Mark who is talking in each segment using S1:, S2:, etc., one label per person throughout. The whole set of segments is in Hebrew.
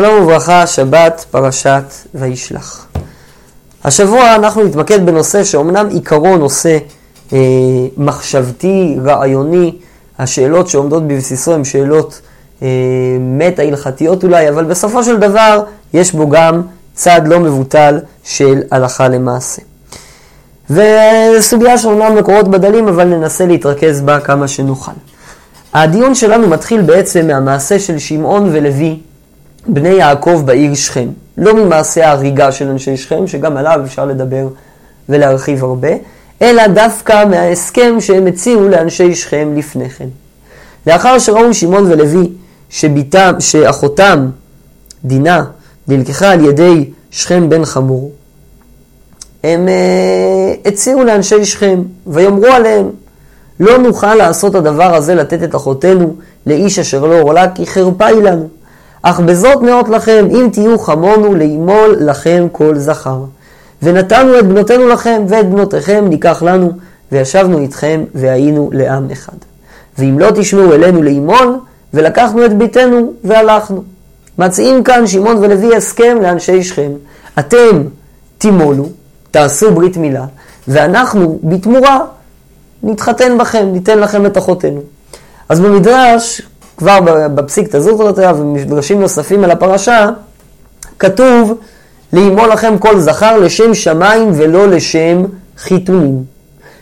S1: שלום וברכה, שבת, פרשת וישלח. השבוע אנחנו נתמקד בנושא שאומנם עיקרו נושא אה, מחשבתי, רעיוני, השאלות שעומדות בבסיסו הן שאלות אה, מטה הלכתיות אולי, אבל בסופו של דבר יש בו גם צד לא מבוטל של הלכה למעשה. וסוגיה שאומנם מקורות בדלים, אבל ננסה להתרכז בה כמה שנוכל. הדיון שלנו מתחיל בעצם מהמעשה של שמעון ולוי בני יעקב בעיר שכם. לא ממעשה ההריגה של אנשי שכם, שגם עליו אפשר לדבר ולהרחיב הרבה, אלא דווקא מההסכם שהם הציעו לאנשי שכם לפני כן. לאחר שראו שמעון ולוי שביתם, שאחותם, דינה, נלקחה על ידי שכם בן חמור, הם uh, הציעו לאנשי שכם, ויאמרו עליהם, לא נוכל לעשות הדבר הזה, לתת את אחותנו לאיש אשר לא עולה, כי חרפה היא לנו. אך בזאת נאות לכם, אם תהיו חמונו, לאמול לכם כל זכר. ונתנו את בנותינו לכם, ואת בנותיכם ניקח לנו, וישבנו איתכם, והיינו לעם אחד. ואם לא תשמעו אלינו לאמול, ולקחנו את ביתנו, והלכנו. מציעים כאן שמעון ולוי הסכם לאנשי שכם. אתם תימולו, תעשו ברית מילה, ואנחנו בתמורה נתחתן בכם, ניתן לכם את אחותינו. אז במדרש כבר בפסיק תזוטרתא ומדרשים נוספים על הפרשה, כתוב לאמו לכם כל זכר לשם שמיים ולא לשם חיתונים.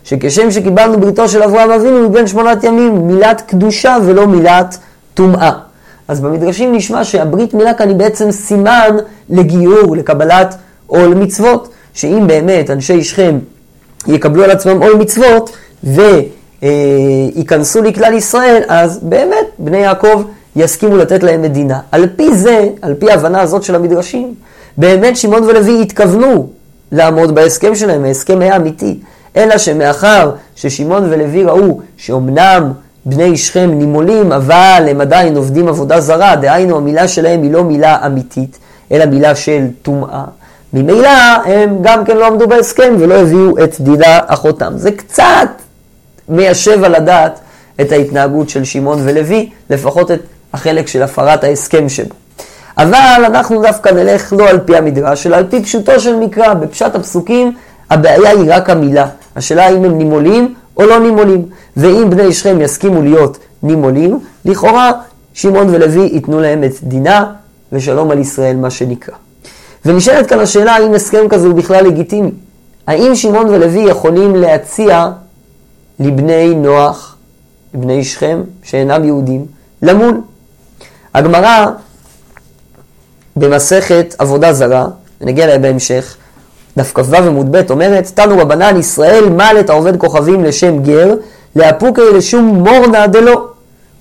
S1: שכשם שקיבלנו בריתו של אברהם אבינו מבין שמונת ימים, מילת קדושה ולא מילת טומאה. אז במדרשים נשמע שהברית מילה כאן היא בעצם סימן לגיור, לקבלת עול מצוות. שאם באמת אנשי שכם יקבלו על עצמם עול מצוות, ו... אה, ייכנסו לכלל ישראל, אז באמת בני יעקב יסכימו לתת להם מדינה. על פי זה, על פי ההבנה הזאת של המדרשים, באמת שמעון ולוי התכוונו לעמוד בהסכם שלהם, ההסכם היה אמיתי. אלא שמאחר ששמעון ולוי ראו שאומנם בני שכם נימולים, אבל הם עדיין עובדים עבודה זרה, דהיינו המילה שלהם היא לא מילה אמיתית, אלא מילה של טומאה. ממילא הם גם כן לא עמדו בהסכם ולא הביאו את דידה אחותם. זה קצת מיישב על הדעת את ההתנהגות של שמעון ולוי, לפחות את החלק של הפרת ההסכם שבו. אבל אנחנו דווקא נלך לא על פי המדרש, אלא על פי פשוטו של מקרא. בפשט הפסוקים הבעיה היא רק המילה. השאלה האם הם נימולים או לא נימולים. ואם בני שכם יסכימו להיות נימולים, לכאורה שמעון ולוי ייתנו להם את דינה ושלום על ישראל, מה שנקרא. ונשאלת כאן השאלה האם הסכם כזה הוא בכלל לגיטימי. האם שמעון ולוי יכולים להציע לבני נוח, לבני שכם, שאינם יהודים, למול. הגמרא במסכת עבודה זרה, ונגיע אליה בהמשך, דף כ"ו עמוד ב' אומרת, תנו רבנן ישראל מל את העובד כוכבים לשם גר, לאפוקי לשום מורנה דלא.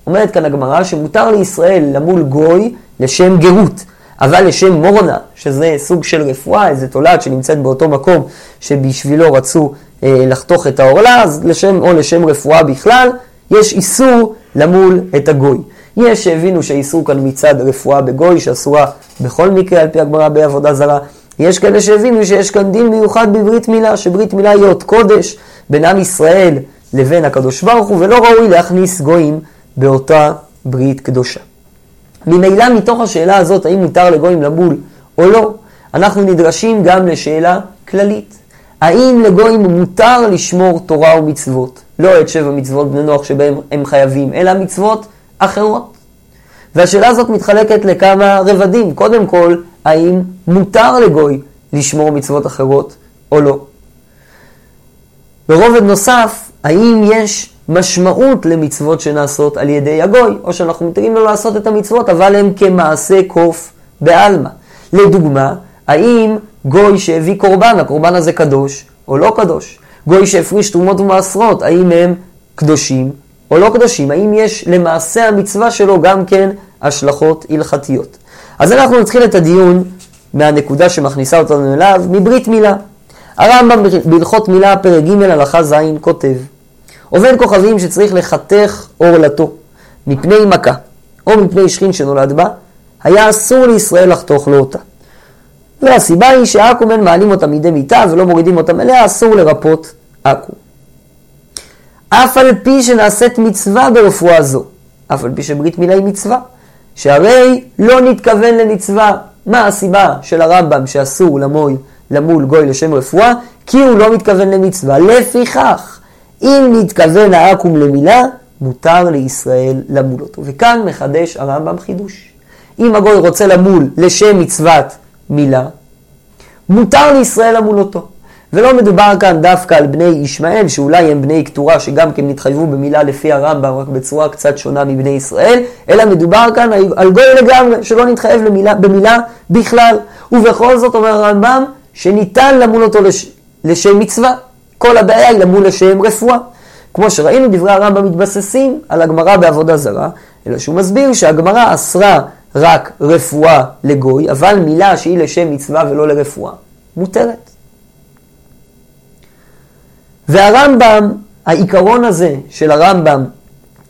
S1: אומרת כאן הגמרא שמותר לישראל למול גוי לשם גרות. אבל לשם מורנה, שזה סוג של רפואה, איזה תולעת שנמצאת באותו מקום שבשבילו רצו לחתוך את העורלה, אז לשם, או לשם רפואה בכלל, יש איסור למול את הגוי. יש שהבינו שהאיסור כאן מצד רפואה בגוי, שאסורה בכל מקרה על פי הגמרא בעבודה זרה. יש כאלה שהבינו שיש כאן דין מיוחד בברית מילה, שברית מילה היא אות קודש בין עם ישראל לבין הקדוש ברוך הוא, ולא ראוי להכניס גויים באותה ברית קדושה. ממילא מתוך השאלה הזאת, האם מותר לגויים למול או לא, אנחנו נדרשים גם לשאלה כללית. האם לגויים מותר לשמור תורה ומצוות? לא את שבע מצוות בני נוח שבהם הם חייבים, אלא מצוות אחרות. והשאלה הזאת מתחלקת לכמה רבדים. קודם כל, האם מותר לגוי לשמור מצוות אחרות או לא? ברובד נוסף, האם יש משמעות למצוות שנעשות על ידי הגוי, או שאנחנו מתירים לו לעשות את המצוות, אבל הם כמעשה קוף בעלמא. לדוגמה, האם גוי שהביא קורבן, הקורבן הזה קדוש או לא קדוש? גוי שהפריש תרומות ומעשרות, האם הם קדושים או לא קדושים? האם יש למעשה המצווה שלו גם כן השלכות הלכתיות? אז אנחנו נתחיל את הדיון מהנקודה שמכניסה אותנו אליו, מברית מילה. הרמב"ם בהלכות מילה, פרק ג' הלכה ז', כותב עובד כוכבים שצריך לחתך עורלתו מפני מכה או מפני שכין שנולד בה, היה אסור לישראל לחתוך לו אותה. והסיבה היא שעכו"מן מעלים אותה מידי מיטה ולא מורידים אותה מלאה, אסור לרפות עכו. אף על פי שנעשית מצווה ברפואה זו, אף על פי שברית מילה היא מצווה, שהרי לא נתכוון למצווה. מה הסיבה של הרמב"ם שאסור למול, למול גוי לשם רפואה? כי הוא לא מתכוון למצווה. לפיכך, אם נתכוון העכו"ם למילה, מותר לישראל למול אותו. וכאן מחדש הרמב"ם חידוש. אם הגוי רוצה למול לשם מצוות מילה, מותר לישראל למול אותו. ולא מדובר כאן דווקא על בני ישמעאל, שאולי הם בני קטורה, שגם כן נתחייבו במילה לפי הרמב"ם, רק בצורה קצת שונה מבני ישראל, אלא מדובר כאן על גוי לגמרי, שלא נתחייב למילה, במילה בכלל. ובכל זאת אומר הרמב"ם, שניתן למול אותו לש, לשם מצווה. כל הבעיה היא למול לשם רפואה. כמו שראינו, דברי הרמב"ם מתבססים על הגמרא בעבודה זרה, אלא שהוא מסביר שהגמרא אסרה רק רפואה לגוי, אבל מילה שהיא לשם מצווה ולא לרפואה, מותרת. והרמב"ם, העיקרון הזה של הרמב"ם,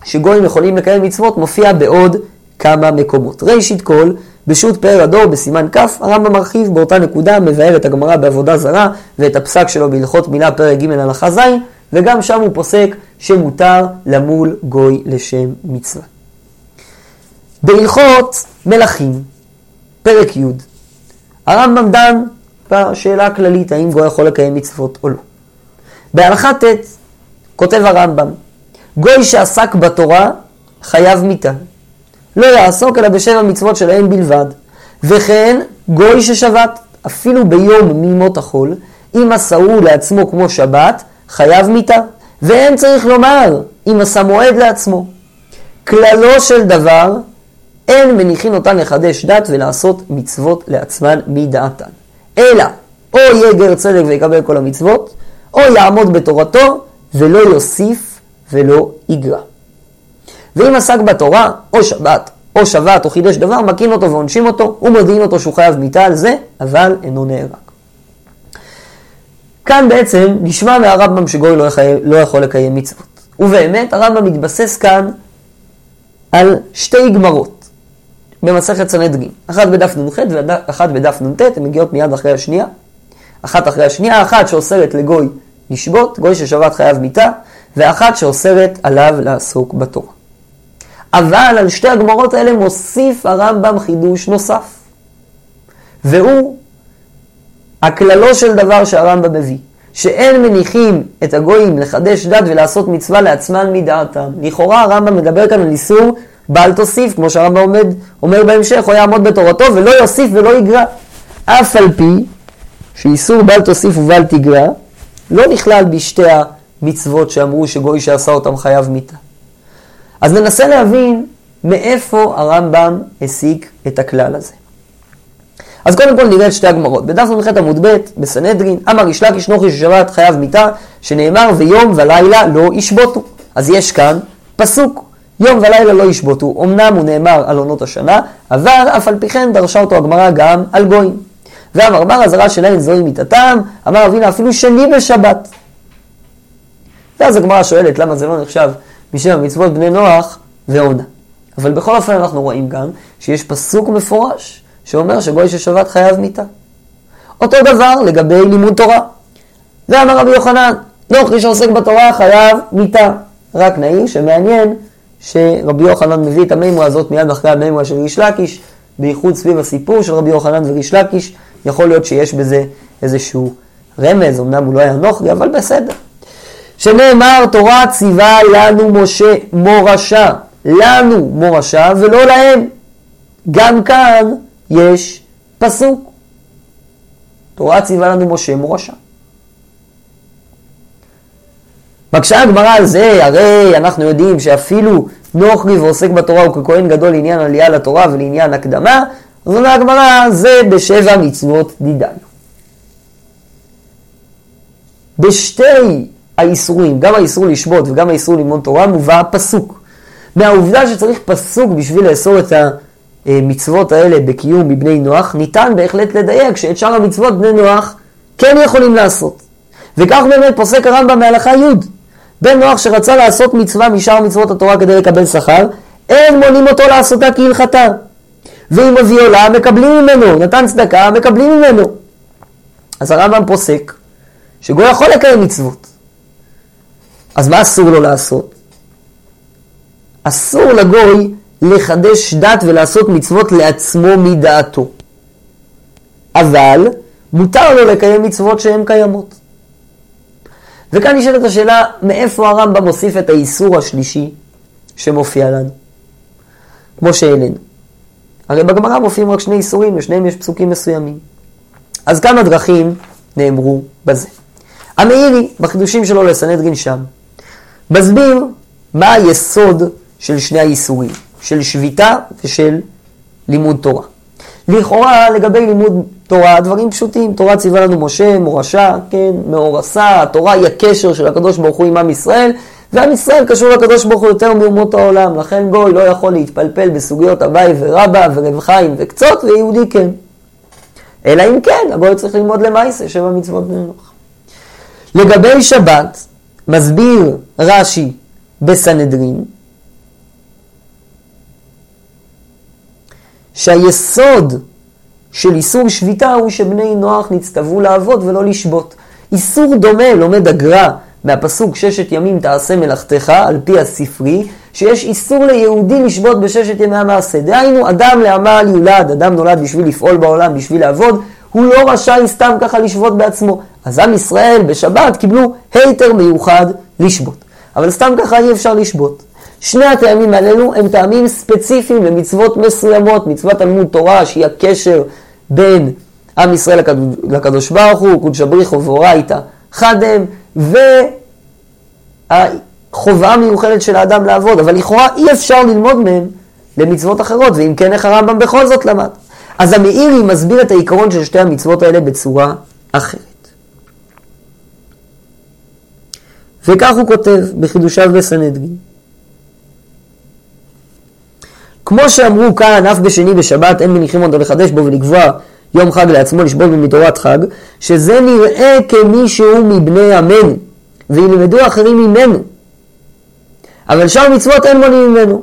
S1: שגויים יכולים לקיים מצוות, מופיע בעוד כמה מקומות. ראשית כל, בשו"ת פאר הדור בסימן כ', הרמב"ם מרחיב באותה נקודה, מבאר את הגמרא בעבודה זרה ואת הפסק שלו בהלכות מילה פרק ג' הלכה ז', וגם שם הוא פוסק שמותר למול גוי לשם מצווה. בהלכות מלכים, פרק י', הרמב"ם דן בשאלה הכללית האם גוי יכול לקיים מצוות או לא. בהלכה ט' כותב הרמב"ם, גוי שעסק בתורה חייב מיתה. לא יעסוק אלא בשבע מצוות שלהם בלבד. וכן גוי ששבת, אפילו ביום מימות החול, אם עשהו לעצמו כמו שבת, חייב מיתה. ואין צריך לומר, אם עשה מועד לעצמו. כללו של דבר, אין מניחין אותן לחדש דת ולעשות מצוות לעצמן מדעתן. אלא, או יהיה גר צדק ויקבל כל המצוות, או יעמוד בתורתו ולא יוסיף ולא יגרע. ואם עסק בתורה, או שבת, או שבת, או חידש דבר, מכין אותו ועונשים אותו, ומודיעין אותו שהוא חייב מיתה על זה, אבל אינו נהרג. כאן בעצם נשמע מהרמב"ם שגוי לא, יכול, לא יכול לקיים מצוות. ובאמת הרמב"ם מתבסס כאן על שתי גמרות במסכת סנהדרין, אחת בדף נ"ח ואחת בדף נ"ט, הן מגיעות מיד אחרי השנייה. אחת אחרי השנייה, אחת שאוסרת לגוי לשבות, גוי ששבת חייב מיתה, ואחת שאוסרת עליו לעסוק בתורה. אבל על שתי הגמרות האלה מוסיף הרמב"ם חידוש נוסף, והוא הכללו של דבר שהרמב"ם מביא, שאין מניחים את הגויים לחדש דת ולעשות מצווה לעצמן מדעתם. לכאורה הרמב"ם מדבר כאן על איסור בל תוסיף, כמו שהרמב"ם עומד, אומר בהמשך, הוא יעמוד בתורתו ולא יוסיף ולא יגרע. אף על פי שאיסור בל תוסיף ובל תגרע, לא נכלל בשתי המצוות שאמרו שגוי שעשה אותם חייב מיתה. אז ננסה להבין מאיפה הרמב"ם הסיק את הכלל הזה. אז קודם כל נראה את שתי הגמרות. בדף נ"ח עמוד ב' בסנהדרין, אמר ישלק איש נוחי ששבת חייב מיתה, שנאמר ויום ולילה לא ישבותו. אז יש כאן פסוק, יום ולילה לא ישבותו. אמנם הוא נאמר על עונות השנה, אבל אף על פי כן דרשה אותו הגמרא גם על גויים. ואמר בר אזהרה שלהם זוהי מיתתם, אמר אבינה אפילו שני בשבת. ואז הגמרא שואלת למה זה לא נחשב משם המצוות בני נוח ועונה. אבל בכל אופן אנחנו רואים גם שיש פסוק מפורש שאומר שגוי ששבת חייב מיתה. אותו דבר לגבי לימוד תורה. ואמר רבי יוחנן, נוכרי שעוסק בתורה חייב מיתה. רק נעיר שמעניין שרבי יוחנן מביא את המימרה הזאת מיד אחרי המימרה של ריש לקיש, בייחוד סביב הסיפור של רבי יוחנן וריש לקיש, יכול להיות שיש בזה איזשהו רמז, אמנם הוא לא היה נוכרי, אבל בסדר. שנאמר תורה ציווה לנו משה מורשה, לנו מורשה ולא להם. גם כאן יש פסוק. תורה ציווה לנו משה מורשה. מקשה הגמרא על זה, הרי אנחנו יודעים שאפילו נוכרי ועוסק בתורה הוא ככהן גדול לעניין עלייה לתורה ולעניין הקדמה, אז אומרת הגמרא, זה בשבע מצוות דידן. בשתי האיסורים, גם האיסור לשבות וגם האיסור ללמוד תורה, מובא פסוק. מהעובדה שצריך פסוק בשביל לאסור את המצוות האלה בקיום מבני נוח, ניתן בהחלט לדייק שאת שאר המצוות בני נוח כן יכולים לעשות. וכך באמת פוסק הרמב"ם מהלכה י' בן נוח שרצה לעשות מצווה משאר מצוות התורה כדי לקבל שכר, אין מונים אותו לעשותה כהלכתה. ואם מביא עולה, מקבלים ממנו, נתן צדקה, מקבלים ממנו. אז הרמב"ם פוסק שגוי יכול לקיים מצוות. אז מה אסור לו לעשות? אסור לגוי לחדש דת ולעשות מצוות לעצמו מדעתו. אבל מותר לו לקיים מצוות שהן קיימות. וכאן נשאלת השאלה, מאיפה הרמב"ם מוסיף את האיסור השלישי שמופיע לנו? כמו שהעלינו. הרי בגמרא מופיעים רק שני איסורים, לשניהם יש פסוקים מסוימים. אז כמה דרכים נאמרו בזה. המאירי, בחידושים שלו לסנהדרין שם, מסביר מה היסוד של שני האיסורים, של שביתה ושל לימוד תורה. לכאורה, לגבי לימוד תורה, דברים פשוטים. תורה ציווה לנו משה, מורשה, כן, מאורסה, התורה היא הקשר של הקדוש ברוך הוא עם עם ישראל, ועם ישראל קשור לקדוש ברוך הוא יותר מאומות העולם. לכן גוי לא יכול להתפלפל בסוגיות אביי ורבא ורב חיים וקצות, ויהודי כן. אלא אם כן, הגוי צריך ללמוד למעשה, שבע מצוות נוח. לגבי שבת, מסביר רש"י בסנהדרין, שהיסוד של איסור שביתה הוא שבני נוח נצטוו לעבוד ולא לשבות. איסור דומה לומד הגר"א מהפסוק ששת ימים תעשה מלאכתך, על פי הספרי, שיש איסור ליהודי לשבות בששת ימי המעשה. דהיינו, אדם לעמל יולד, אדם נולד בשביל לפעול בעולם, בשביל לעבוד, הוא לא רשאי סתם ככה לשבות בעצמו. אז עם ישראל בשבת קיבלו היתר מיוחד לשבות. אבל סתם ככה אי אפשר לשבות. שני הטעמים האלו הם טעמים ספציפיים למצוות מסוימות, מצוות תלמוד תורה שהיא הקשר בין עם ישראל לקדוש ברוך הוא, קודש בריחו ואורייתא חדם, והחובה המיוחדת של האדם לעבוד, אבל לכאורה אי אפשר ללמוד מהם למצוות אחרות, ואם כן איך הרמב"ם בכל זאת למד. אז המאירי מסביר את העיקרון של שתי המצוות האלה בצורה אחרת. וכך הוא כותב בחידושיו בסנהדרין. כמו שאמרו כאן, אף בשני בשבת אין מניחים אותו לחדש בו ולקבוע יום חג לעצמו, לשבות בו מתורת חג, שזה נראה כמי שהוא מבני עמנו, וילמדו אחרים ממנו. אבל שאר מצוות אין מונים ממנו.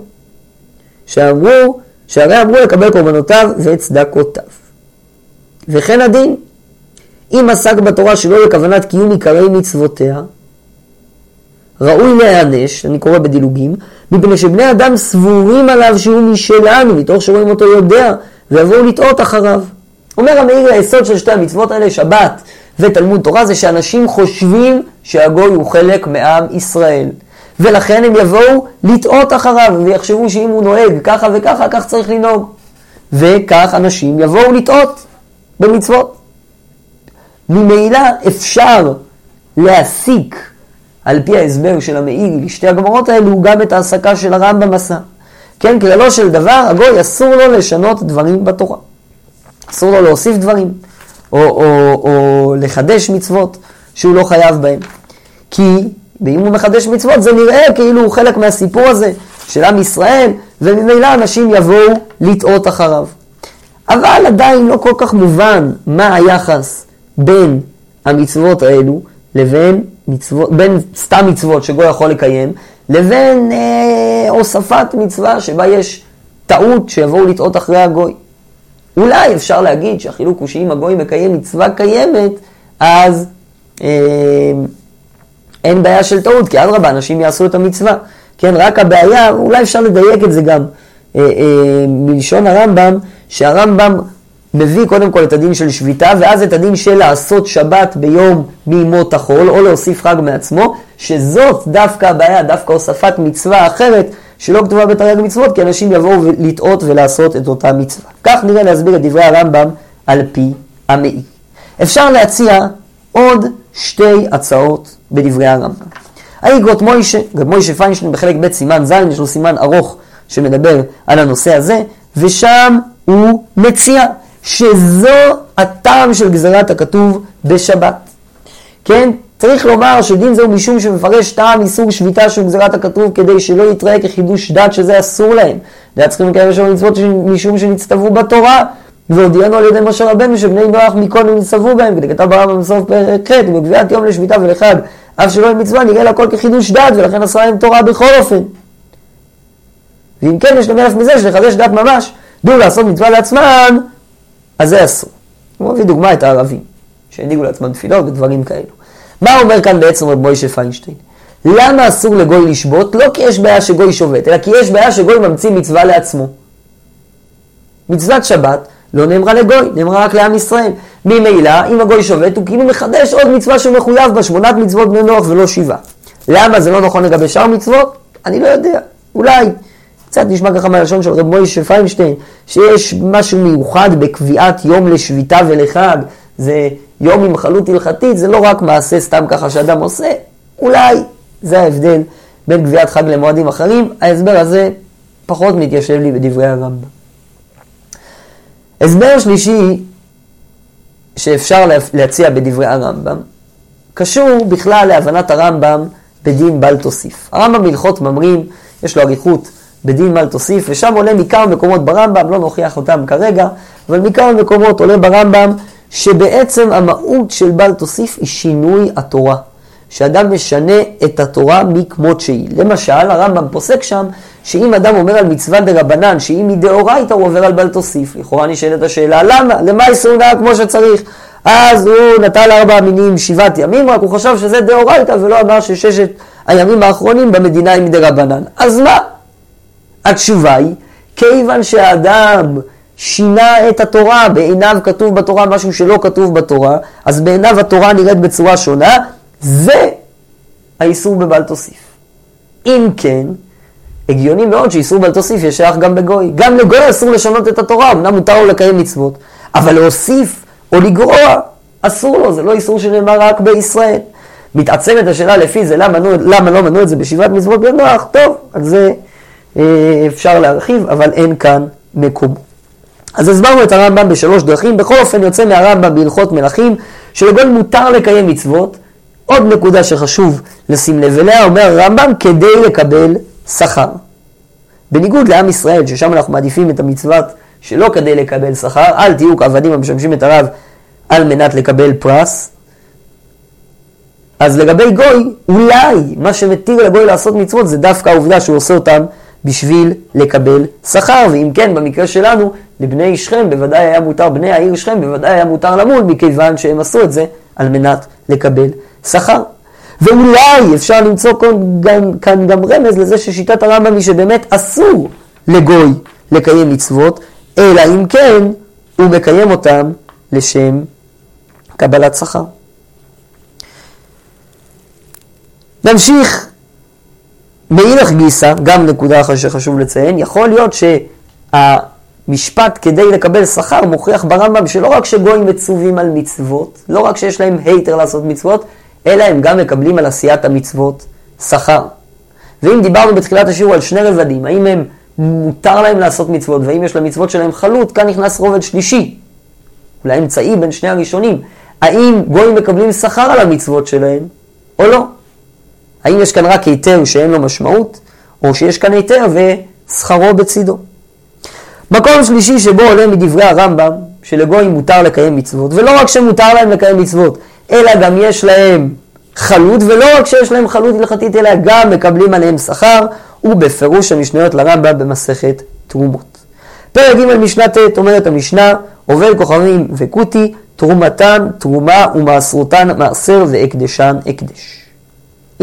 S1: שאמרו, שהרי אמרו לקבל קורבנותיו וצדקותיו. וכן הדין, אם עסק בתורה שלא לכוונת קיום עיקרי מצוותיה, ראוי להיענש, אני קורא בדילוגים, מפני שבני אדם סבורים עליו שהוא משלנו, מתוך שרואים אותו יודע, ויבואו לטעות אחריו. אומר המאיר היסוד של שתי המצוות האלה, שבת ותלמוד תורה, זה שאנשים חושבים שהגוי הוא חלק מעם ישראל. ולכן הם יבואו לטעות אחריו, ויחשבו שאם הוא נוהג ככה וככה, כך צריך לנהוג. וכך אנשים יבואו לטעות במצוות. ממילא אפשר להסיק על פי ההסבר של המעיל לשתי הגמרות האלו, גם את ההעסקה של הרמב"ם עשה. כן, כללו של דבר, הגוי אסור לו לשנות דברים בתורה. אסור לו להוסיף דברים, או, או, או לחדש מצוות שהוא לא חייב בהם. כי אם הוא מחדש מצוות, זה נראה כאילו הוא חלק מהסיפור הזה של עם ישראל, וממילא אנשים יבואו לטעות אחריו. אבל עדיין לא כל כך מובן מה היחס בין המצוות האלו לבין מצוות, בין סתם מצוות שגוי יכול לקיים, לבין אה, הוספת מצווה שבה יש טעות שיבואו לטעות אחרי הגוי. אולי אפשר להגיד שהחילוק הוא שאם הגוי מקיים מצווה קיימת, אז אה, אין בעיה של טעות, כי אדרבה, אנשים יעשו את המצווה. כן, רק הבעיה, אולי אפשר לדייק את זה גם אה, אה, מלשון הרמב"ם, שהרמב"ם מביא קודם כל את הדין של שביתה, ואז את הדין של לעשות שבת ביום מימות החול, או להוסיף חג מעצמו, שזאת דווקא הבעיה, דווקא הוספת מצווה אחרת, שלא כתובה בתרי"ג מצוות, כי אנשים יבואו לטעות ולעשות את אותה מצווה. כך נראה להסביר את דברי הרמב"ם על פי המעי. אפשר להציע עוד שתי הצעות בדברי הרמב"ם. האיגרות מוישה, גם מוישה פיינשטיין בחלק ב' סימן ז', יש לו סימן ארוך שמדבר על הנושא הזה, ושם הוא מציע שזו הטעם של גזירת הכתוב בשבת. כן? צריך לומר שדין זהו משום שמפרש טעם איסור שביתה של גזירת הכתוב כדי שלא יתראה כחידוש דת שזה אסור להם. זה צריכים לקיים לשם מצוות משום שנצטוו בתורה. והודיענו על ידי משה רבנו שבני נוח מקודם נצטוו בהם, כדי כתב ברמב"ם בסוף פרק ח' ובקביעת יום לשביתה ולחג, אף שלא עם מצווה, נראה לכל כחידוש דת, ולכן אסרה להם תורה בכל אופן. ואם כן, יש למלך מזה שלחדש דת ממש, דו לעשות מצווה לעצמם, אז זה אסור. הוא מביא דוגמה את הערבים, שהנהיגו לעצמם תפילות ודברים כאלו. מה אומר כאן בעצם רב מוישה פיינשטיין? למה אסור לגוי לשבות? לא כי יש בעיה שגוי שובת, אלא כי יש בעיה שגוי ממציא מצווה לעצמו. מצוות שבת לא נאמרה לגוי, נאמרה רק לעם ישראל. ממילא, אם הגוי שובת, הוא כאילו מחדש עוד מצווה שהוא מחויב בה, שמונת מצוות בני נוח ולא שבעה. למה זה לא נכון לגבי שאר מצוות? אני לא יודע. אולי. קצת נשמע ככה מהלשון של רב מוישה פיינשטיין, שיש משהו מיוחד בקביעת יום לשביתה ולחג. זה יום עם חלות הלכתית, זה לא רק מעשה סתם ככה שאדם עושה. אולי זה ההבדל בין קביעת חג למועדים אחרים. ההסבר הזה פחות מתיישב לי בדברי הרמב"ם. הסבר שלישי שאפשר להציע בדברי הרמב"ם, קשור בכלל להבנת הרמב"ם בדין בל תוסיף. הרמב"ם בהלכות ממרים, יש לו אריכות בדין בל תוסיף, ושם עולה מכמה מקומות ברמב"ם, לא נוכיח אותם כרגע, אבל מכמה מקומות עולה ברמב"ם שבעצם המהות של בל תוסיף היא שינוי התורה. שאדם משנה את התורה מכמות שהיא. למשל, הרמב"ם פוסק שם שאם אדם אומר על מצווה דה רבנן, שהיא מדאורייתא, הוא עובר על בל תוסיף. לכאורה נשאלת השאלה, למה? למה איסור נהג כמו שצריך? אז הוא נטל ארבע מינים שבעת ימים, רק הוא חשב שזה דאורייתא, ולא אמר שששת הימים האחרונים במדינה היא מדה רבנן. אז מה? התשובה היא, כיוון שהאדם שינה את התורה, בעיניו כתוב בתורה משהו שלא כתוב בתורה, אז בעיניו התורה נראית בצורה שונה, זה האיסור בבל תוסיף. אם כן, הגיוני מאוד שאיסור בל תוסיף יש שייך גם בגוי. גם לגוי אסור לשנות את התורה, אמנם מותר לו לקיים מצוות, אבל להוסיף או לגרוע, אסור לו, זה לא איסור שנאמר רק בישראל. מתעצמת השאלה לפי זה, למה, למה לא מנעו את זה בשבעת מצוות בנוח? טוב, על זה אפשר להרחיב, אבל אין כאן מקום. אז הסברנו את הרמב"ם בשלוש דרכים, בכל אופן יוצא מהרמב"ם בהלכות מלכים, שלגוי מותר לקיים מצוות. עוד נקודה שחשוב לשים לב אליה, אומר הרמב"ם, כדי לקבל שכר. בניגוד לעם ישראל, ששם אנחנו מעדיפים את המצוות שלא כדי לקבל שכר, אל תהיו כעבדים המשמשים את הרב על מנת לקבל פרס. אז לגבי גוי, אולי מה שמתיר לגוי לעשות מצוות זה דווקא העובדה שהוא עושה אותם בשביל לקבל שכר, ואם כן, במקרה שלנו, לבני שכם בוודאי היה מותר, בני העיר שכם בוודאי היה מותר למול, מכיוון שהם עשו את זה על מנת לקבל שכר. ואולי אפשר למצוא כאן גם, כאן גם רמז לזה ששיטת הרמב"ם היא שבאמת אסור לגוי לקיים מצוות, אלא אם כן הוא מקיים אותם לשם קבלת שכר. נמשיך מאילך גיסא, גם נקודה שחשוב לציין, יכול להיות שהמשפט כדי לקבל שכר מוכיח ברמב"ם שלא רק שגויים מצווים על מצוות, לא רק שיש להם היתר לעשות מצוות, אלא הם גם מקבלים על עשיית המצוות שכר. ואם דיברנו בתחילת השיעור על שני רבדים, האם הם מותר להם לעשות מצוות, והאם יש למצוות שלהם חלות, כאן נכנס רובד שלישי, אולי אמצעי בין שני הראשונים. האם גויים מקבלים שכר על המצוות שלהם, או לא? האם יש כאן רק היתר שאין לו משמעות, או שיש כאן היתר ושכרו בצידו? מקום שלישי שבו עולה מדברי הרמב"ם, שלגויים מותר לקיים מצוות, ולא רק שמותר להם לקיים מצוות, אלא גם יש להם חלות, ולא רק שיש להם חלות הלכתית, אלא גם מקבלים עליהם שכר, ובפירוש המשניות לרמב"ם במסכת תרומות. פרק ג' משנה ט' אומרת המשנה, עובר כוכבים וכותי, תרומתן תרומה ומעשרותן מעשר והקדשן הקדש.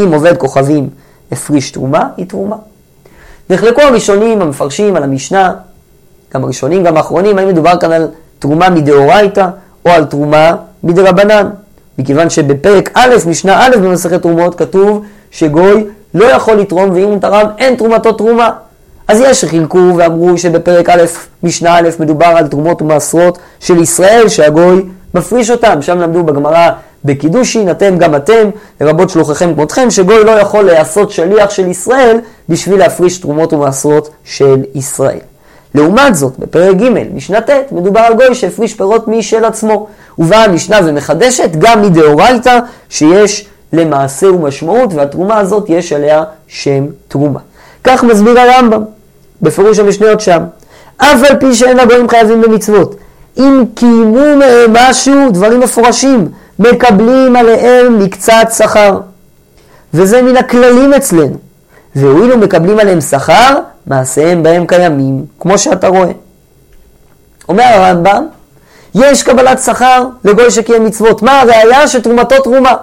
S1: אם עובד כוכבים הפריש תרומה, היא תרומה. נחלקו הראשונים המפרשים על המשנה, גם הראשונים גם האחרונים, האם מדובר כאן על תרומה מדאורייתא או על תרומה מדרבנן. מכיוון שבפרק א', משנה א' במסכת תרומות כתוב שגוי לא יכול לתרום ואם הוא תרם אין תרומתו תרומה. אז יש שחילקו ואמרו שבפרק א', משנה א', מדובר על תרומות ומעשרות של ישראל שהגוי מפריש אותם. שם למדו בגמרא בקידושין, אתם גם אתם, לרבות שלוחכם כמותכם, שגוי לא יכול לעשות שליח של ישראל בשביל להפריש תרומות ומעשרות של ישראל. לעומת זאת, בפרק ג', משנה ט', מדובר על גוי שהפריש פירות משל עצמו. ובאה המשנה ומחדשת גם מדאורייתא שיש למעשה ומשמעות, והתרומה הזאת יש עליה שם תרומה. כך מסביר הרמב"ם, בפירוש המשניות שם. אף על פי שאין הגויים חייבים במצוות. אם קיימו מהם משהו, דברים מפורשים, מקבלים עליהם מקצת שכר. וזה מן הכללים אצלנו. והואילו מקבלים עליהם שכר, מעשיהם בהם קיימים, כמו שאתה רואה. אומר הרמב"ם, יש קבלת שכר לגוי שקיים מצוות. מה הראיה שתרומתו תרומה?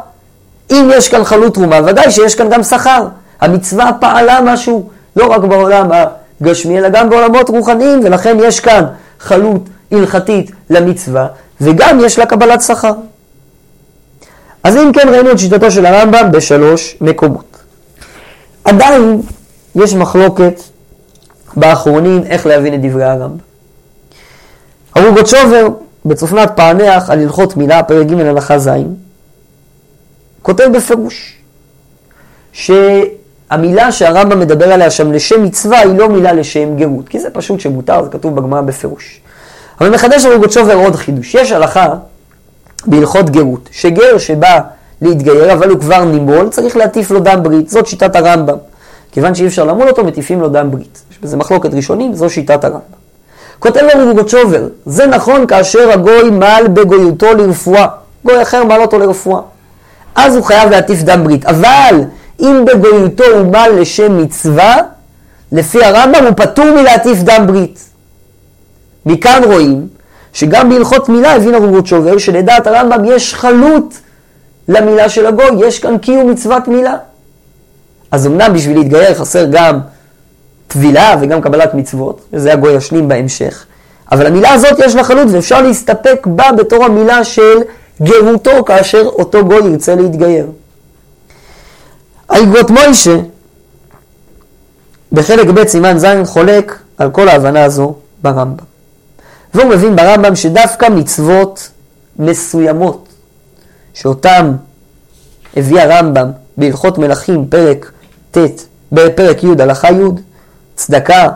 S1: אם יש כאן חלות תרומה, ודאי שיש כאן גם שכר. המצווה פעלה משהו, לא רק בעולם הגשמי, אלא גם בעולמות רוחניים, ולכן יש כאן חלות הלכתית למצווה, וגם יש לה קבלת שכר. אז אם כן ראינו את שיטתו של הרמב"ם בשלוש מקומות. עדיין יש מחלוקת באחרונים איך להבין את דברי הרמב"ם. הרוגות בצופנת פענח על הלכות מילה, פרק ג' הלכה ז', כותב בפירוש שהמילה שהרמב"ם מדבר עליה שם לשם מצווה היא לא מילה לשם גרות, כי זה פשוט שמותר, זה כתוב בגמרא בפירוש. אבל מחדש הרוגות שובר עוד חידוש. יש הלכה בהלכות גרות, שגר שבא להתגייר אבל הוא כבר נימול, צריך להטיף לו דם ברית, זאת שיטת הרמב"ם. כיוון שאי אפשר למול אותו, מטיפים לו דם ברית. יש בזה מחלוקת ראשונים, זו שיטת הרמב"ם. כותב לנו רוגוצ'ובר, זה נכון כאשר הגוי מל בגויותו לרפואה. גוי אחר מל אותו לרפואה. אז הוא חייב להטיף דם ברית. אבל אם בגויותו הוא מל לשם מצווה, לפי הרמב"ם הוא פטור מלהטיף דם ברית. מכאן רואים שגם בהלכות מילה הבין הרוגוצ'ובר שלדעת הרמב"ם יש חלות למילה של הגוי, יש כאן קיום מצוות מילה. אז אמנם בשביל להתגייר חסר גם טבילה וגם קבלת מצוות, וזה הגוי ישלים בהמשך, אבל המילה הזאת יש לה חלות ואפשר להסתפק בה בתור המילה של גרותו כאשר אותו גוי ירצה להתגייר. האגרות מוישה בחלק ב' סימן ז' חולק על כל ההבנה הזו ברמב"ם. והוא מבין ברמב"ם שדווקא מצוות מסוימות שאותם הביא הרמב"ם בהלכות מלכים פרק ט' בפרק י' הלכה י', צדקה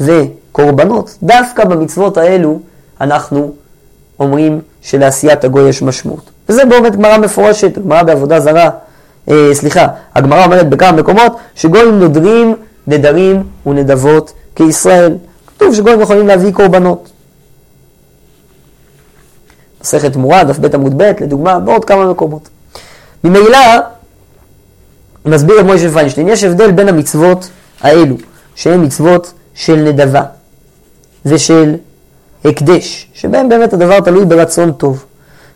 S1: וקורבנות, דווקא במצוות האלו אנחנו אומרים שלעשיית הגוי יש משמעות. וזה באמת גמרא מפורשת, גמרא בעבודה זרה, אה, סליחה, הגמרא אומרת בכמה מקומות שגויים נודרים נדרים ונדבות כישראל. כתוב שגויים יכולים להביא קורבנות. מסכת תמורה, דף ב' עמוד ב', לדוגמה, בעוד כמה מקומות. ממילא, מסביר רב מוישה פיינשטיין, יש הבדל בין המצוות האלו, שהן מצוות של נדבה ושל הקדש, שבהם באמת הדבר תלוי ברצון טוב,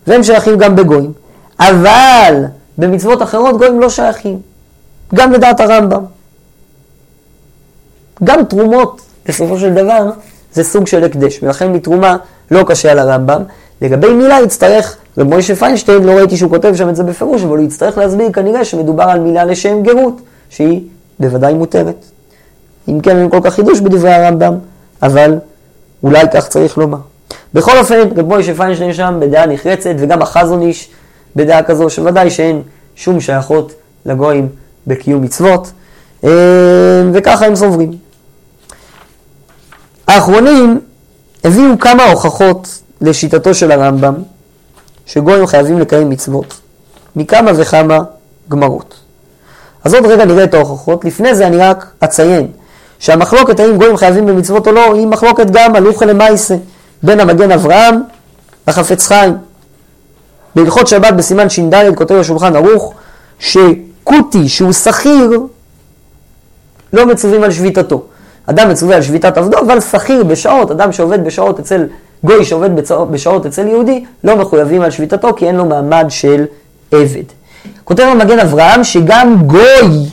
S1: והם שייכים גם בגויים. אבל במצוות אחרות גויים לא שייכים, גם לדעת הרמב"ם. גם תרומות, בסופו של דבר, זה סוג של הקדש, ולכן מתרומה לא קשה על הרמב"ם. לגבי מילה יצטרך, רב מוישה פיינשטיין, לא ראיתי שהוא כותב שם את זה בפירוש, אבל הוא יצטרך להסביר כנראה שמדובר על מילה לשם גרות, שהיא בוודאי מותרת. אם כן, אין כל כך חידוש בדברי הרמב"ם, אבל אולי כך צריך לומר. בכל אופן, רב מוישה פיינשטיין שם בדעה נחרצת, וגם החזון איש בדעה כזו, שוודאי שאין שום שייכות לגויים בקיום מצוות, אה, וככה הם סוברים. האחרונים הביאו כמה הוכחות לשיטתו של הרמב"ם, שגויים חייבים לקיים מצוות, מכמה וכמה גמרות. אז עוד רגע נראה את ההוכחות, לפני זה אני רק אציין שהמחלוקת האם גויים חייבים במצוות או לא, היא מחלוקת גם על אוכל למעשה, בין המגן אברהם לחפץ חיים. בהלכות שבת בסימן ש"ד כותב השולחן ערוך שכותי שהוא שכיר לא מצווים על שביתתו. אדם מצווה על שביתת עבדו, אבל שכיר בשעות, אדם שעובד בשעות אצל גוי שעובד בשעות אצל יהודי, לא מחויבים על שביתתו כי אין לו מעמד של עבד. כותב המגן אברהם שגם גוי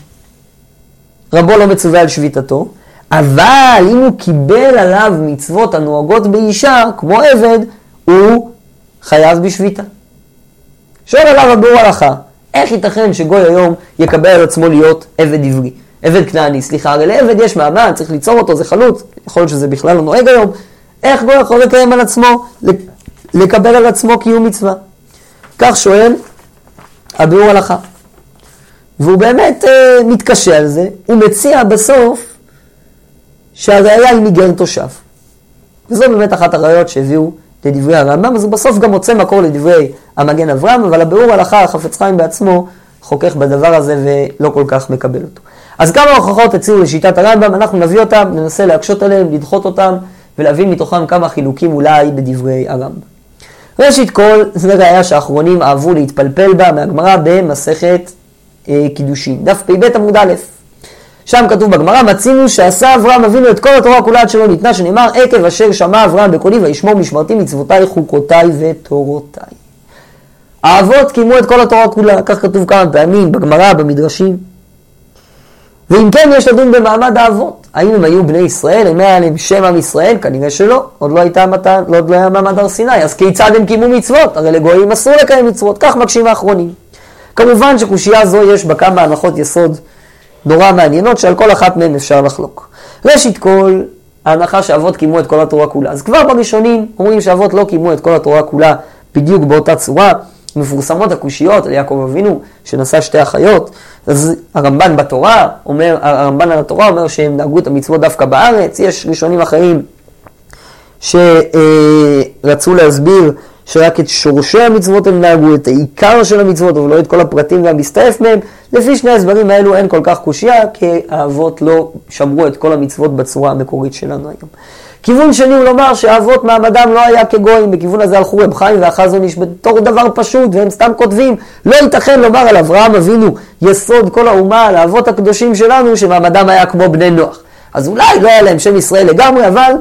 S1: רבו לא מצווה על שביתתו, אבל אם הוא קיבל עליו מצוות הנוהגות באישה, כמו עבד, הוא חייב בשביתה. שואל עליו הבור הלכה, איך ייתכן שגוי היום יקבל על עצמו להיות עבד עברי? עבד כנעני, סליחה, הרי לעבד יש מעמד, צריך ליצור אותו, זה חלוץ, יכול להיות שזה בכלל לא נוהג היום. איך גוי יכול לקיים על עצמו, לקבל על עצמו קיום מצווה? כך שואל הביאור הלכה. והוא באמת אה, מתקשה על זה, הוא מציע בסוף שהראיה היא מגר תושב. וזו באמת אחת הראיות שהביאו לדברי הרמב"ם, אז הוא בסוף גם מוצא מקור לדברי המגן אברהם, אבל הביאור הלכה, החפץ חיים בעצמו, חוכך בדבר הזה ולא כל כך מקבל אותו. אז כמה הוכחות הציעו לשיטת הרמב"ם, אנחנו נביא אותם, ננסה להקשות עליהם, לדחות אותם, ולהבין מתוכם כמה חילוקים אולי בדברי הרמב"ם. ראשית כל, זה ראיה שהאחרונים אהבו להתפלפל בה מהגמרא במסכת אה, קידושין, דף פ"ב עמוד א'. שם כתוב בגמרא, מצינו שעשה אברהם אבינו את כל התורה כולה עד שלא ניתנה, שנאמר, עקב אשר שמע אברהם בקולי וישמור משמרתי מצוותיי חוקותיי ותורותיי. האבות קיימו את כל התורה כולה, כך כתוב כמה פעמים בגמרא, במדרשים. ואם כן, יש לדון במעמד האבות. האם הם היו בני ישראל? האם היה להם שם עם ישראל? כנראה שלא. עוד לא, הייתה מתן, עוד לא היה מעמד הר סיני. אז כיצד הם קיימו מצוות? הרי לגויים אסור לקיים מצוות. כך מקשים האחרונים. כמובן שקושייה זו יש בה כמה הנחות יסוד נורא מעניינות, שעל כל אחת מהן אפשר לחלוק. ראשית כל, ההנחה שאבות קיימו את כל התורה כולה. אז כבר בראשונים אומרים שאבות לא קיימו את כל התורה כולה בדיוק באותה צורה. מפורסמות הקושיות על יעקב אבינו, שנשא שתי אחיות. אז הרמב"ן בתורה אומר, הרמב"ן על התורה אומר שהם נהגו את המצוות דווקא בארץ. יש ראשונים אחרים שרצו להסביר שרק את שורשי המצוות הם נהגו, את העיקר של המצוות, אבל לא את כל הפרטים והמסתעף מהם. לפי שני ההסברים האלו אין כל כך קושייה, כי האבות לא שמרו את כל המצוות בצורה המקורית שלנו היום. כיוון שני הוא לומר שהאבות מעמדם לא היה כגויים, בכיוון הזה הלכו רב חיים והחזון איש בתור דבר פשוט, והם סתם כותבים, לא ייתכן לומר על אברהם אבינו, יסוד כל האומה, על האבות הקדושים שלנו, שמעמדם היה כמו בני נוח. אז אולי לא היה להם שם ישראל לגמרי, אבל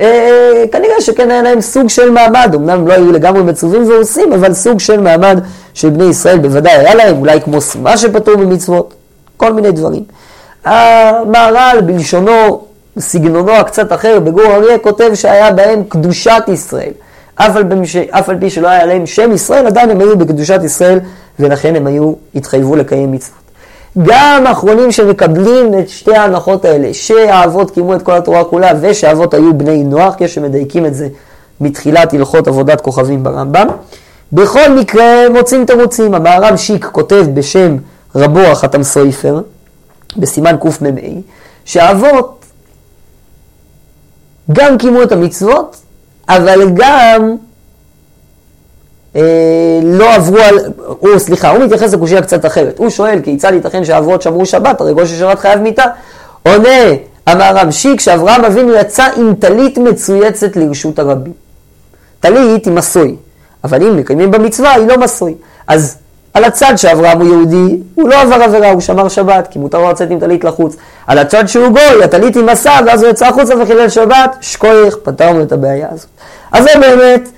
S1: אה, כנראה שכן היה להם סוג של מעמד, אמנם לא היו לגמרי מצווים ועושים, אבל סוג של מעמד של בני ישראל בוודאי היה להם, אולי כמו סימה שפטור במצוות, כל מיני דברים. המהר"ל בלשונו, סגנונו הקצת אחר, בגור אריה, כותב שהיה בהם קדושת ישראל. אף על, במש... אף על פי שלא היה להם שם ישראל, עדיין הם היו בקדושת ישראל, ולכן הם היו, התחייבו לקיים מצוות. גם האחרונים שמקבלים את שתי ההנחות האלה, שהאבות קיימו את כל התורה כולה ושהאבות היו בני נוח, כשמדייקים את זה מתחילת הלכות עבודת כוכבים ברמב"ם. בכל מקרה מוצאים תירוצים. המהר"ם שיק כותב בשם רבו החתם סויפר, בסימן קמ"ה, שהאבות גם קיימו את המצוות, אבל גם אה, לא עברו על, הוא, סליחה, הוא מתייחס לקושייה קצת אחרת. הוא שואל כיצד ייתכן שאבות שמרו שבת, הרי גוי ששבת חייב מיתה. עונה אמר רב שיק שאברהם אבינו יצא עם טלית מצויצת לרשות הרבים. טלית היא מסוי, אבל אם מקיימים במצווה היא לא מסוי. אז על הצד שאברהם הוא יהודי, הוא לא עבר עבירה, הוא שמר שבת, כי מותר לו לצאת עם טלית לחוץ. על הצד שהוא גוי, הטלית היא מסע, ואז הוא יצא החוצה וחילל שבת, שכוייך, פתרנו את הבעיה הזאת. אז זה באמת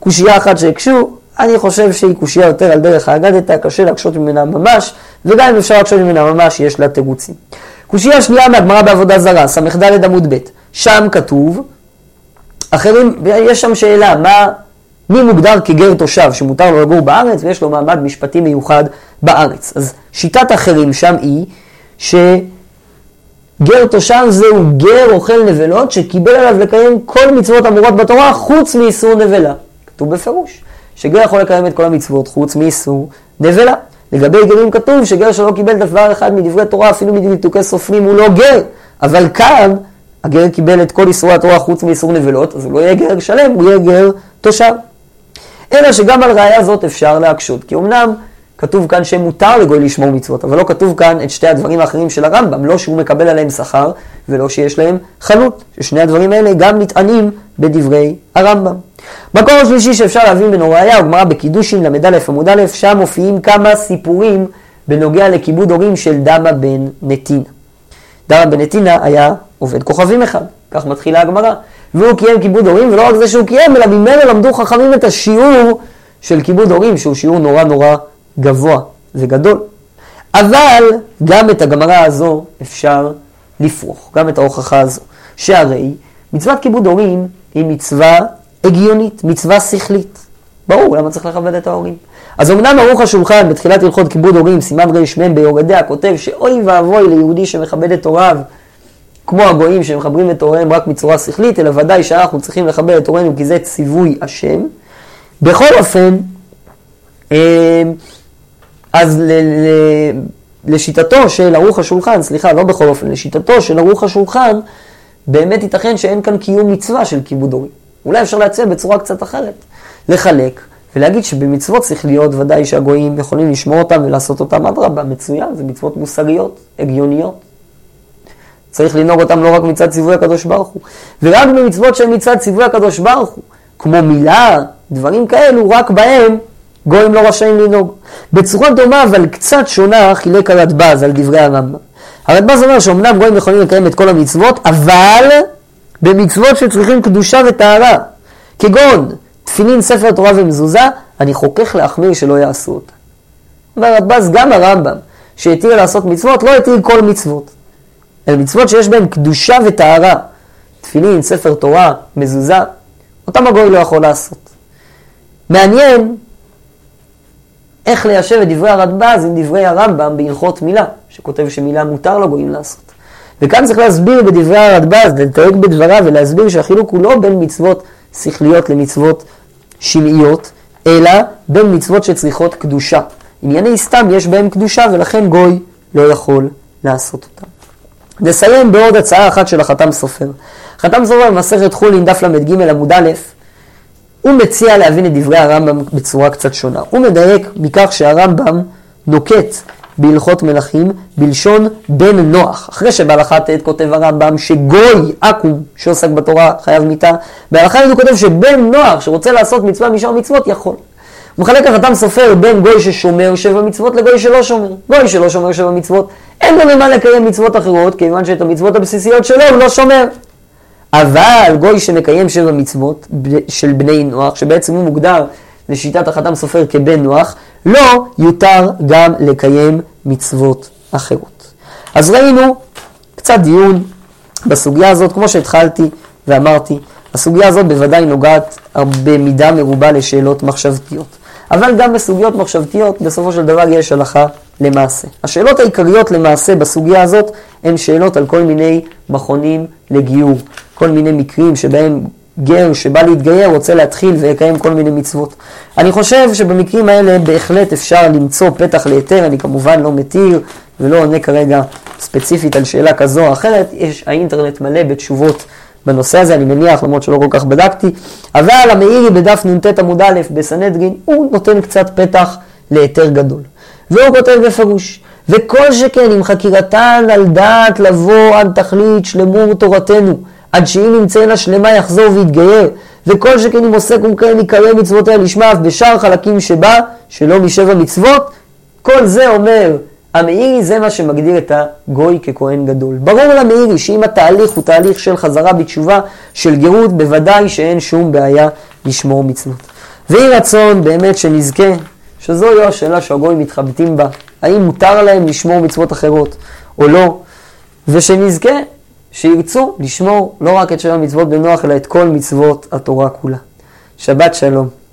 S1: קושייה אחת שהקשו, אני חושב שהיא קושייה יותר על דרך האגדתא, קשה להקשות ממנה ממש, וגם אם אפשר להקשות ממנה ממש, יש לה תירוצים. קושייה שנייה מהגמרא בעבודה זרה, ס"ד עמוד ב', שם כתוב, אחרים, יש שם שאלה, מה, מי מוגדר כגר תושב שמותר לו לגור בארץ ויש לו מעמד משפטי מיוחד בארץ. אז שיטת אחרים שם היא שגר תושב זהו גר אוכל נבלות שקיבל עליו לקיים כל מצוות אמורות בתורה חוץ מאיסור נבלה. כתוב בפירוש, שגר יכול לקיים את כל המצוות חוץ מאיסור נבלה. לגבי גרים כתוב שגר שלא קיבל דבר אחד מדברי תורה, אפילו מדקדוקי סופרים, הוא לא גר. אבל כאן, הגר קיבל את כל איסורי התורה חוץ מאיסור נבלות, אז הוא לא יהיה גר שלם, הוא יהיה גר תושב. אלא שגם על ראיה זאת אפשר להקשות, כי אמנם כתוב כאן שמותר לגוי לשמור מצוות, אבל לא כתוב כאן את שתי הדברים האחרים של הרמב"ם, לא שהוא מקבל עליהם שכר ולא שיש להם חלות, ששני הדברים האלה גם נטענים בדברי הרמב"ם. מקור השלישי שאפשר להבין בנו ראיה הוא גמרא בקידושין ל"א עמוד א', שם מופיעים כמה סיפורים בנוגע לכיבוד הורים של דמה בן נתינה. דמה בן נתינה היה עובד כוכבים אחד, כך מתחילה הגמרא. והוא קיים כיבוד הורים, ולא רק זה שהוא קיים, אלא ממנו למדו חכמים את השיעור של כיבוד הורים, שהוא שיעור נורא נורא גבוה וגדול. אבל גם את הגמרא הזו אפשר לפרוך, גם את ההוכחה הזו. שהרי מצוות כיבוד הורים היא מצווה הגיונית, מצווה שכלית. ברור, למה צריך לכבד את ההורים? אז אמנם ערוך השולחן בתחילת הלכות כיבוד הורים, סימן רמ ביורדיה, כותב שאוי ואבוי ליהודי שמכבד את הוריו כמו הגויים שמחברים את הוריהם רק מצורה שכלית, אלא ודאי שאנחנו צריכים לכבד את הורינו כי זה ציווי השם. בכל אופן, אה, אז ל, ל, לשיטתו של ערוך השולחן, סליחה, לא בכל אופן, לשיטתו של ערוך השולחן, באמת ייתכן שאין כאן קיום מצווה של כיבוד הורים. אולי אפשר להציע בצורה קצת אחרת. לחלק ולהגיד שבמצוות שכליות ודאי שהגויים יכולים לשמור אותם ולעשות אותם אדרבה, מצוין, זה מצוות מוסריות, הגיוניות. צריך לנהוג אותם לא רק מצד ציווי הקדוש ברוך הוא, ורק במצוות שהן מצד ציווי הקדוש ברוך הוא, כמו מילה, דברים כאלו, רק בהם גויים לא רשאים לנהוג. בצורה דומה אבל קצת שונה חילק הרדב"ז על דברי הרמב"ם. הרדב"ז אומר שאומנם גויים יכולים לקיים את כל המצוות, אבל במצוות שצריכים קדושה וטהרה, כגון תפילין, ספר תורה ומזוזה, אני חוכך להחמיר שלא יעשו אותה. אומר רדב"ז, גם הרמב"ם, שהתיר לעשות מצוות, לא התיר כל מצוות. אלא מצוות שיש בהן קדושה וטהרה, תפילין, ספר תורה, מזוזה, אותם הגוי לא יכול לעשות. מעניין איך ליישב את דברי הרדב"ז עם דברי הרמב"ם בהלכות מילה, שכותב שמילה מותר לגויים לעשות. וכאן צריך להסביר בדברי הרדב"ז, לדייק בדבריו ולהסביר שהחילוק הוא לא בין מצוות שכליות למצוות שמעיות, אלא בין מצוות שצריכות קדושה. ענייני סתם יש בהם קדושה ולכן גוי לא יכול לעשות אותם. נסיים בעוד הצעה אחת של החתם סופר. חתם סופר במסכת חולין דף ל"ג עמוד א', הוא מציע להבין את דברי הרמב"ם בצורה קצת שונה. הוא מדייק מכך שהרמב"ם נוקט בהלכות מלכים בלשון בן נוח. אחרי שבהלכה ט' כותב הרמב"ם שגוי עכו"ם שעוסק בתורה חייב מיתה, בהלכה הוא כותב שבן נוח שרוצה לעשות מצווה משאר מצוות יכול. הוא מחלק החתם סופר בין גוי ששומר שבע מצוות לגוי שלא שומר. גוי שלא שומר שבע מצוות, אין לו ממה לקיים מצוות אחרות, כיוון שאת המצוות הבסיסיות שלו הוא לא שומר. אבל גוי שמקיים שבע מצוות של בני נוח, שבעצם הוא מוגדר לשיטת החתם סופר כבן נוח, לא יותר גם לקיים מצוות אחרות. אז ראינו קצת דיון בסוגיה הזאת, כמו שהתחלתי ואמרתי, הסוגיה הזאת בוודאי נוגעת במידה מרובה לשאלות מחשבתיות. אבל גם בסוגיות מחשבתיות, בסופו של דבר יש הלכה למעשה. השאלות העיקריות למעשה בסוגיה הזאת הן שאלות על כל מיני מכונים לגיור, כל מיני מקרים שבהם גר שבא להתגייר רוצה להתחיל ויקיים כל מיני מצוות. אני חושב שבמקרים האלה בהחלט אפשר למצוא פתח להיתר, אני כמובן לא מתיר ולא עונה כרגע ספציפית על שאלה כזו או אחרת, יש, האינטרנט מלא בתשובות בנושא הזה, אני מניח, למרות שלא כל כך בדקתי, אבל המאירי בדף נ"ט עמוד א' בסנהדרין, הוא נותן קצת פתח להיתר גדול. והוא כותב בפירוש, וכל שכן אם חקירתן על דעת לבוא עד תכלית שלמור תורתנו, עד שאם נמצאנה שלמה יחזור ויתגייר, וכל שכן אם עוסק ומקיים יקיים מצוותיה לשמה אף בשאר חלקים שבה, שלא משבע מצוות, כל זה אומר המאירי זה מה שמגדיר את הגוי ככהן גדול. ברור למאירי שאם התהליך הוא תהליך של חזרה בתשובה, של גרות, בוודאי שאין שום בעיה לשמור מצוות. ויהי רצון באמת שנזכה, שזוהי השאלה שהגויים מתחבטים בה, האם מותר להם לשמור מצוות אחרות או לא, ושנזכה שירצו לשמור לא רק את שבע מצוות בנוח, אלא את כל מצוות התורה כולה. שבת שלום.